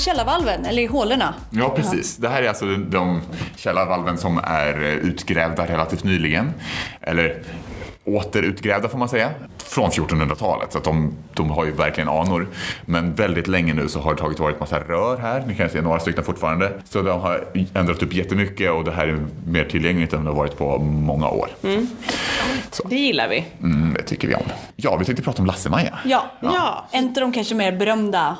källarvalven, eller i hålorna. Ja, precis. Det här är alltså de källarvalven som är utgrävda relativt nyligen. Eller återutgrävda får man säga, från 1400-talet. Så att de, de har ju verkligen anor. Men väldigt länge nu så har det tagit varit massa rör här. Ni kan se några stycken fortfarande. Så de har ändrat upp jättemycket och det här är mer tillgängligt än det har varit på många år. Det gillar vi. Mm, det tycker vi om. Ja, vi tänkte prata om Lasse-Maja. Ja. Ja. En av de kanske mer berömda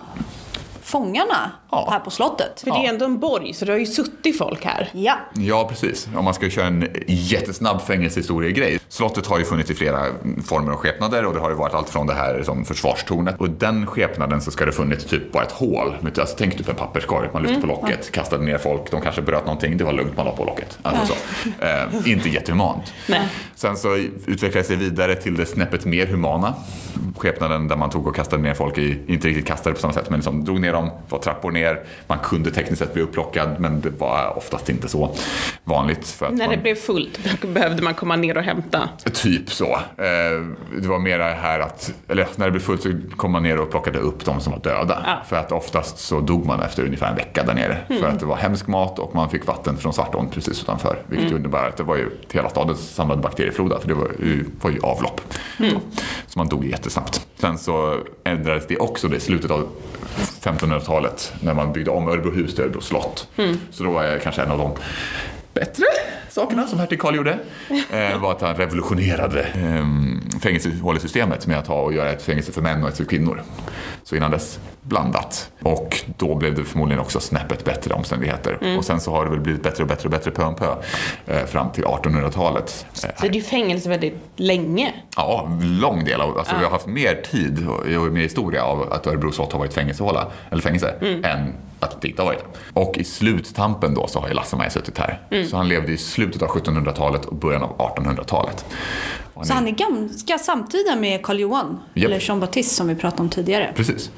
fångarna. Ja. här på slottet. För det är ändå en borg, så det har ju suttit folk här. Ja. Ja, precis. Om man ska köra en jättesnabb fängelsehistoria-grej. Slottet har ju funnits i flera former och skepnader och det har ju varit allt från det här som försvarstornet. Och den skepnaden så ska det funnits typ bara ett hål. Alltså, tänk typ en papperskorg, man lyfte på locket, kastade ner folk, de kanske bröt någonting, det var lugnt, man la på locket. Alltså så. Eh, inte jättehumant. Nej. Sen så utvecklades det vidare till det snäppet mer humana. Skepnaden där man tog och kastade ner folk i, inte riktigt kastade på samma sätt, men liksom drog ner dem, var trappor ner. Man kunde tekniskt sett bli upplockad, men det var oftast inte så vanligt. För att När man, det blev fullt behövde man komma ner och hämta. Typ så. Eh, det var mer här att, eller när det blev fullt så kom man ner och plockade upp de som var döda. Ja. För att oftast så dog man efter ungefär en vecka där nere. För att det var hemsk mat och man fick vatten från Svartån precis utanför. Vilket innebär att det var ju hela stadens samlade bakteriefloda. För det var ju, var ju avlopp. Så man dog jättesnabbt. Sen så ändrades det också i slutet av 1500-talet när man byggde om Örebrohus till Örebro slott. Så då var jag kanske en av de bättre sakerna som hertig Karl gjorde eh, var att han revolutionerade eh, fängelsehålesystemet med att ha och göra ett fängelse för män och ett för kvinnor. Så innan dess blandat. Och då blev det förmodligen också snäppet bättre omständigheter. Och sen så har det väl blivit bättre och bättre och bättre pö om pö eh, fram till 1800-talet. Eh, Så det är ju fängelse väldigt länge. Ja, lång del av, alltså vi har haft mer tid och mer historia av att Örebro slott har varit fängelsehåla, eller fängelse, än att det inte har varit det. Och i sluttampen då så har ju Lasse-Maja suttit här. Så han levde i slutet av 1700-talet och början av 1800-talet. Och Så han är ganska samtida med Karl Johan, Japp. eller Jean Baptiste som vi pratade om tidigare. Precis.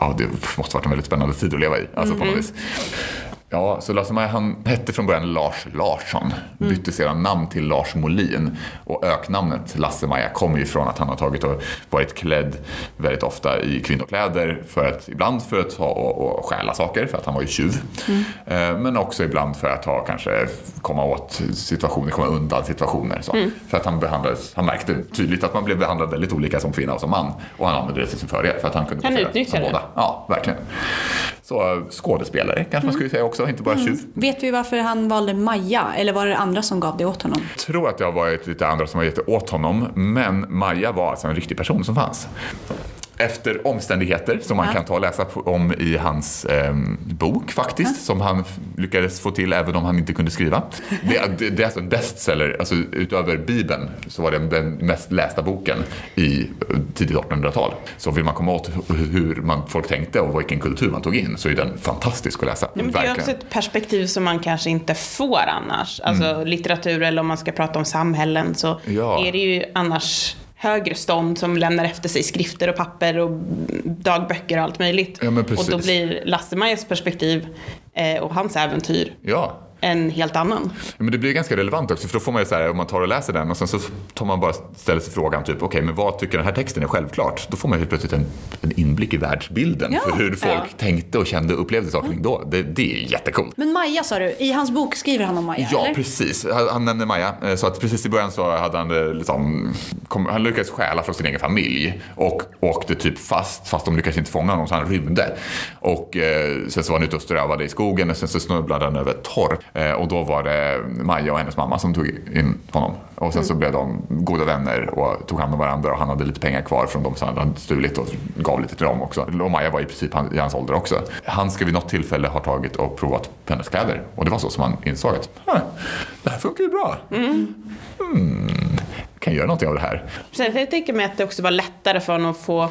Ja, det måste varit en väldigt spännande tid att leva i. Alltså på något vis. Ja, så Lasse-Maja han hette från början Lars Larsson. Bytte sedan namn till Lars Molin. Och öknamnet Lasse-Maja kommer ju från att han har tagit och varit klädd väldigt ofta i kvinnokläder. För att, ibland för att ha och, och stjäla saker, för att han var ju tjuv. Eh, men också ibland för att ha kanske komma åt situationer, komma undan situationer. Så. För att han behandlades, han märkte tydligt att man blev behandlad väldigt olika som kvinna och som man. Och han använde det till sin fördel för att han kunde Han det. båda. Ja, verkligen. Så skådespelare kanske man skulle säga också, inte bara tjuv. Vet vi varför han valde Maja, eller var det andra som gav det åt honom? Jag tror att det har varit lite andra som har gett det åt honom, men Maja var alltså en riktig person som fanns. Efter omständigheter som man Ja. kan ta och läsa om i hans ehm, bok faktiskt, som han lyckades få till även om han inte kunde skriva. Det, det, det är alltså en bestseller, alltså utöver Bibeln så var det den mest lästa boken i eh, tidigt 1800-tal. Så vill man komma åt hu- hur man, folk tänkte och vilken kultur man tog in så är den fantastisk att läsa. Ja, men det är också ett perspektiv som man kanske inte får annars. Alltså litteratur eller om man ska prata om samhällen så Mm. Ja. är det ju annars högre stånd som lämnar efter sig skrifter och papper och dagböcker och allt möjligt. Ja, och då blir Lasse-Majas perspektiv eh, och hans äventyr. Ja, en helt annan. Men det blir ganska relevant också för då får man ju så här, om man tar och läser den och sen så tar man bara ställer sig frågan typ okej men vad tycker den här texten är självklart? Då får man helt plötsligt en, en inblick i världsbilden Ja. för hur folk Ja. tänkte och kände och upplevde saker då. Det, det är jättecoolt. Men Maja sa du, i hans bok skriver han om Maja, Ja, eller? precis. Han, han nämnde Maja. Eh, Så att precis i början så hade han liksom, kom, han lyckades stjäla från sin egen familj och åkte typ fast, fast de lyckades inte fånga honom så han rymde. Och eh, sen så var han ute och strövade i skogen och sen så snubblade han över ett torp. Eh, och då var det Maja och hennes mamma som tog in honom. Och sen så blev de goda vänner och tog hand om varandra och han hade lite pengar kvar från de som han hade stulit och gav lite till dem också. Och Maja var i princip i hans ålder också. Han ska vid något tillfälle ha tagit och provat på hennes kläder och det var så som han insåg att "Huh, det här funkar ju bra. Mm. Jag kan göra någonting av det här. Sen jag tänker mig att det också var lättare för honom att få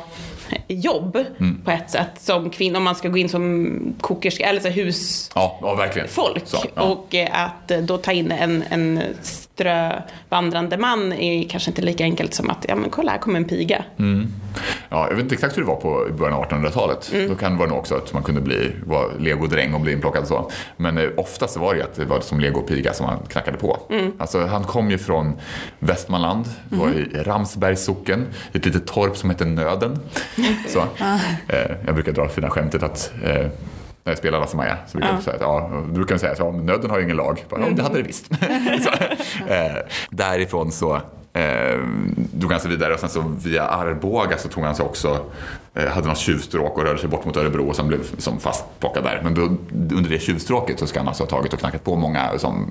jobb Mm. på ett sätt som kvinna om man ska gå in som kokerska eller så husfolk. Ja, ja ja. Och eh, att eh, då ta in en, en strövandrande man är kanske inte lika enkelt som att, ja men kolla här kommer en piga. Mm. Ja, jag vet inte exakt hur det var på början av 1800-talet. Då kan det vara nog också att man kunde bli vara legodräng och bli inplockad så. Men eh, oftast var det att det var som legopiga som han knackade på. Alltså, han kom ju från Västmanland, var i Ramsbergs socken, ett litet torp som hette Nöden. Så, eh, jag brukar dra fina skämtet att eh, när jag spelar Lasse-Maja. Så brukar, jag säga att, ja, brukar de säga att ja, nöden har ju ingen lag. Bara, ja, det hade det visst. så, eh, därifrån så eh, drog han sig vidare och sen så via Arboga så tog han sig också, eh, hade något tjuvstråk och rörde sig bort mot Örebro och sen blev som fastplockad där. Men då, under det tjuvstråket så ska han alltså ha tagit och knackat på många som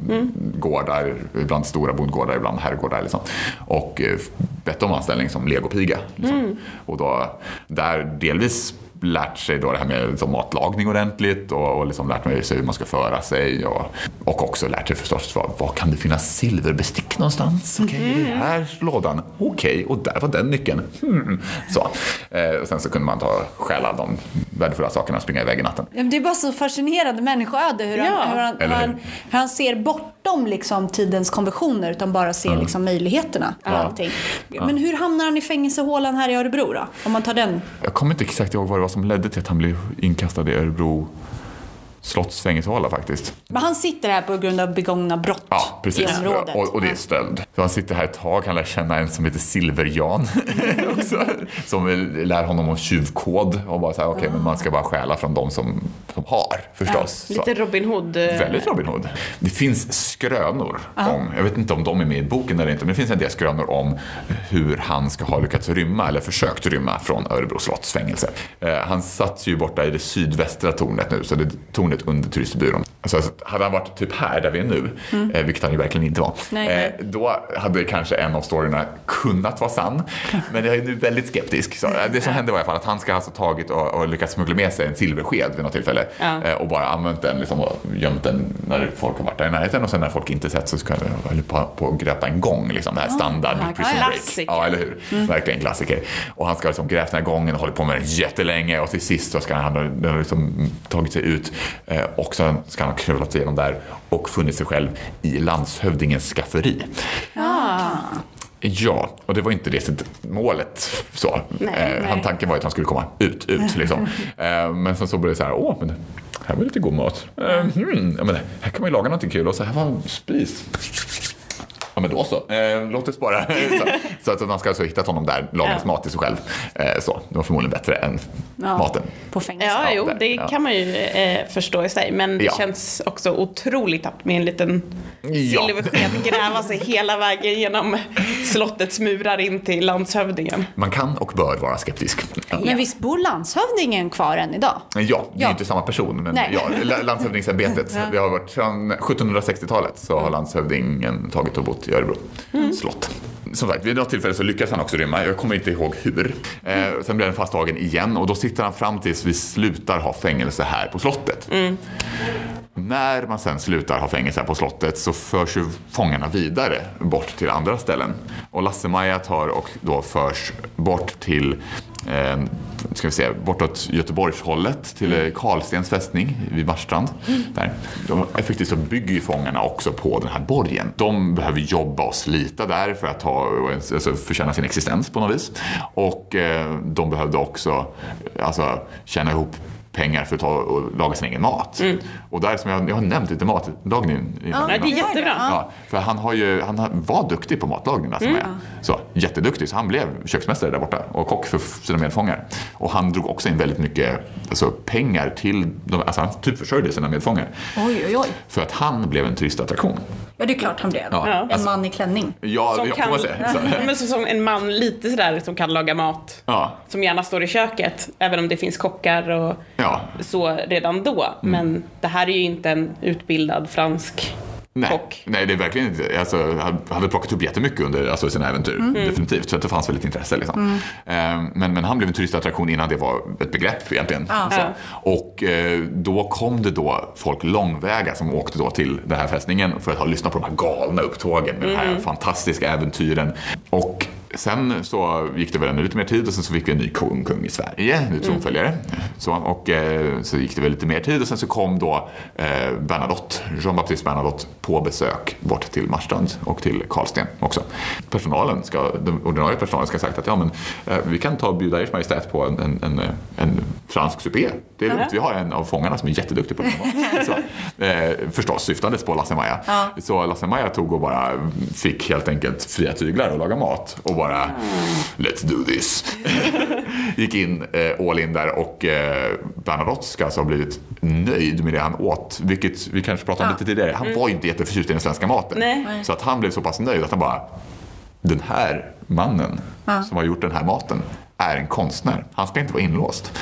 gårdar, ibland stora bondgårdar, ibland herrgårdar liksom. Och eh, bett om anställning som legopiga. Liksom. Och då, där delvis lärt sig då det här med liksom matlagning ordentligt och, och liksom lärt sig hur man ska föra sig och, och också lärt sig förstås vad, vad kan det finnas silverbestick någonstans? Okej, okay, här lådan. Okej, okay, och där var den nyckeln. Hmm. Så. Eh, och sen så kunde man ta stjäla de värdefulla sakerna och springa iväg i natten. Ja, men det är bara så fascinerande människoöde hur, Ja. han, hur, han, hur, hur? han, hur han ser bortom liksom, tidens konventioner utan bara ser liksom, möjligheterna med allting. Men hur hamnar han i fängelsehålan här i Örebro då? Om man tar den. Jag kommer inte exakt ihåg vad det var som ledde till att han blev inkastad i Örebro slotts fängelsehåla faktiskt. Men han sitter här på grund av begångna brott Ja, precis. i området. Och, och det är stöld. Så han sitter här ett tag, han lär känna en som heter Silver-Jan också. Som lär honom om tjuvkod och bara så här, okej, men man ska bara stjäla från de som, som har förstås. Så- Lite Robin Hood. eh, Väldigt Robin Hood. Det finns skrönor om, jag vet inte om de är med i boken eller inte, men det finns en del skrönor om hur han ska ha lyckats rymma eller försökt rymma från Örebro slotts fängelse. Eh, han satt ju borta i det sydvästra tornet nu, så det är tornet under turistbyrån. Alltså, hade han varit typ här där vi är nu, eh, vilket han ju verkligen inte var, Nej, nej. eh, då hade kanske en av storyna kunnat vara sann. Men jag är nu väldigt skeptisk. Så, eh, det som hände var i alla fall att han ska ha alltså tagit och, och lyckats smuggla med sig en silversked vid något tillfälle Ja. eh, och bara använt den liksom, och gömt den när folk har varit där i närheten och sen när folk inte sett så ska jag höll på, på att gröpa en gång. Liksom, det här standard ja, prison break. klassiker. Ja, eller hur? Verkligen klassiker. Och han ska ha liksom grävt den här gången och hållit på med den jättelänge och till sist så ska han ha liksom tagit sig ut eh, och sen ska han ha knullat sig igenom där och funnit sig själv i landshövdingens skafferi. Ja, och det var inte det målet. Så. Nej, eh. Han, tanken var att han skulle komma ut, ut liksom. eh, men sen så började det så här, åh, men här var lite god mat. Eh, hmm, men här kan man ju laga någonting kul och så här var spis. Ja men då så, eh, låt oss bara. så, så att man ska alltså ha hittat honom där, lagat Ja. mat till sig själv. Eh, så, det var förmodligen bättre än Ja, maten. På fängelse. Ja, Ja, jo, där, det ja. kan man ju eh, förstå i sig. Men det Ja. känns också otroligt tappt med en liten Ja. silversked gräva sig hela vägen genom slottets murar in till landshövdingen. Man kan och bör vara skeptisk. Ja. Men visst bor landshövdingen kvar än idag? Ja, det är Ja. ju inte samma person. Men Nej. ja, la- landshövdingsämbetet. Det har varit sedan 1760-talet så har landshövdingen tagit och bott i Örebro slott. Som sagt, vid något tillfälle så lyckas han också rymma. Jag kommer inte ihåg hur. Eh, sen blir han fasttagen igen och då sitter han fram tills vi slutar ha fängelse här på slottet. När man sen slutar ha fängelse här på slottet så förs ju fångarna vidare bort till andra ställen. Och Lasse-Maja tar och då förs bort till eh, ska vi se, bortåt Göteborgshållet till eh, Karlstens fästning vid Marstrand. Där. De, effektivt så bygger ju fångarna också på den här borgen. De behöver jobba och slita där för att ha, alltså, förtjäna sin existens på något vis. Och eh, de behövde också alltså, tjäna ihop pengar för att ta och laga sin egen mat. Och där som jag, jag har nämnt lite matlagning. Ja, det är jättebra. Ja, för han, har ju, han var duktig på matlagning, Lasse Mm. Så, jätteduktig, så han blev köksmästare där borta och kock för sina medfångar. Och han drog också in väldigt mycket alltså, pengar till, de, alltså han typ försörjde sina medfångar. Oj, oj, oj. För att han blev en turistattraktion. Ja, det är klart han blev. Ja, En alltså- man i klänning. Ja, Som ja, får kan, man säga. Så, men så, som en man lite sådär som kan laga mat. ja, Som gärna står i köket, även om det finns kockar och ja. så redan då. Mm. Men det här är ju inte en utbildad fransk Nej, kock. nej, det är verkligen inte. Alltså, han hade plockat upp jättemycket under alltså, sina äventyr. Mm. Definitivt. Så att det fanns väldigt intresse. Liksom. Eh, Men, men han blev en turistattraktion innan det var ett begrepp egentligen. Så. Ja. Och eh, då kom det då folk långväga som åkte då till den här fästningen för att ha lyssnat på de här galna upptågen med de Mm. här fantastiska äventyren. Och Sen så gick det väl ännu lite mer tid och sen så fick vi en ny kung, kung i Sverige, ny tronföljare. Så, och eh, så gick det väl lite mer tid och sen så kom då eh, Bernadotte, Jean-Baptiste Bernadotte på besök bort till Marstrand och till Karlsten också. Personalen, ska, den ordinarie personalen ska ha sagt att ja, men, eh, vi kan ta och bjuda ers majestät på en, en, en, en fransk supé. Det är lugnt, vi har en av fångarna som är jätteduktig på det. så, eh, förstås syftandes på Lasse-Maja. Så Lasse-Maja tog och bara fick helt enkelt fria tyglar och laga mat och bara let's do this. gick in eh, all in där och eh, Bernadotte ska alltså ha blivit nöjd med det han åt. Vilket vi kanske pratade om Ja. lite tidigare. Han var ju inte jätteförtjust i den svenska maten. Nej. Så att han blev så pass nöjd att han bara den här mannen Ja. som har gjort den här maten är en konstnär. Han ska inte vara inlåst.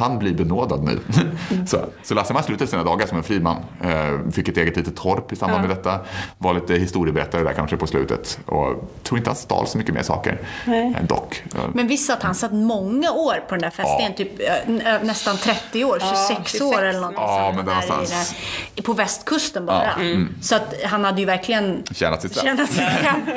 Han blir benådad nu. så, så Lasseman slutade sina dagar som en fri man. Eh, fick ett eget litet torp i samband Ja. med detta. Var lite historieberättare där kanske på slutet. Och tror inte han stal så mycket mer saker. Nej. Eh, dock. Eh, Men visst satt han satt många år på den där festen, Ja. typ ö, nästan 30 år, 26, 26 år eller något Ja, men där det- På västkusten bara. Ja, mm. Så att han hade ju verkligen Tjänat sitt straff.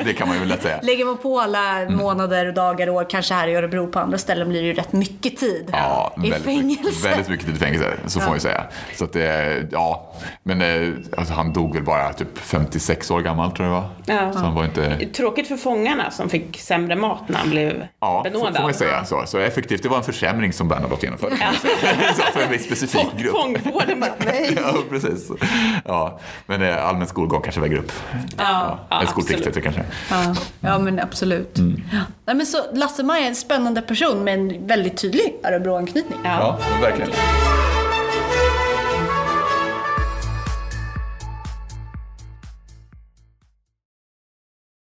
Det kan man ju lätt säga. Lägger man på alla månader, dagar, år, kanske här i Örebro, på andra ställen blir det ju rätt mycket tid Ja, i väldigt, fängelse. väldigt mycket tid i fängelse, så får man ju säga. Så att det, ja, men eh, alltså, han dog väl bara typ 56 år gammal tror jag det var. Ja. Så han var inte... Tråkigt för fångarna som fick sämre mat när han blev Ja, får, benådad. får man ju säga. Så, så effektivt. Det var en försämring som Bernadotte genomförde. så för en viss specifik Fång- grupp. Fångvården bara, nej. Ja, precis. Ja, men eh, allmän skolgång kanske väger upp. Ja, ja, Eller skolplikt absolut. heter det kanske. Ja, ja men absolut. Mm. Ja. Nej, men så Lasse-Maj är en spännande person med en väldigt tydlig Örebro-anknytning. Ja. Ja, verkligen.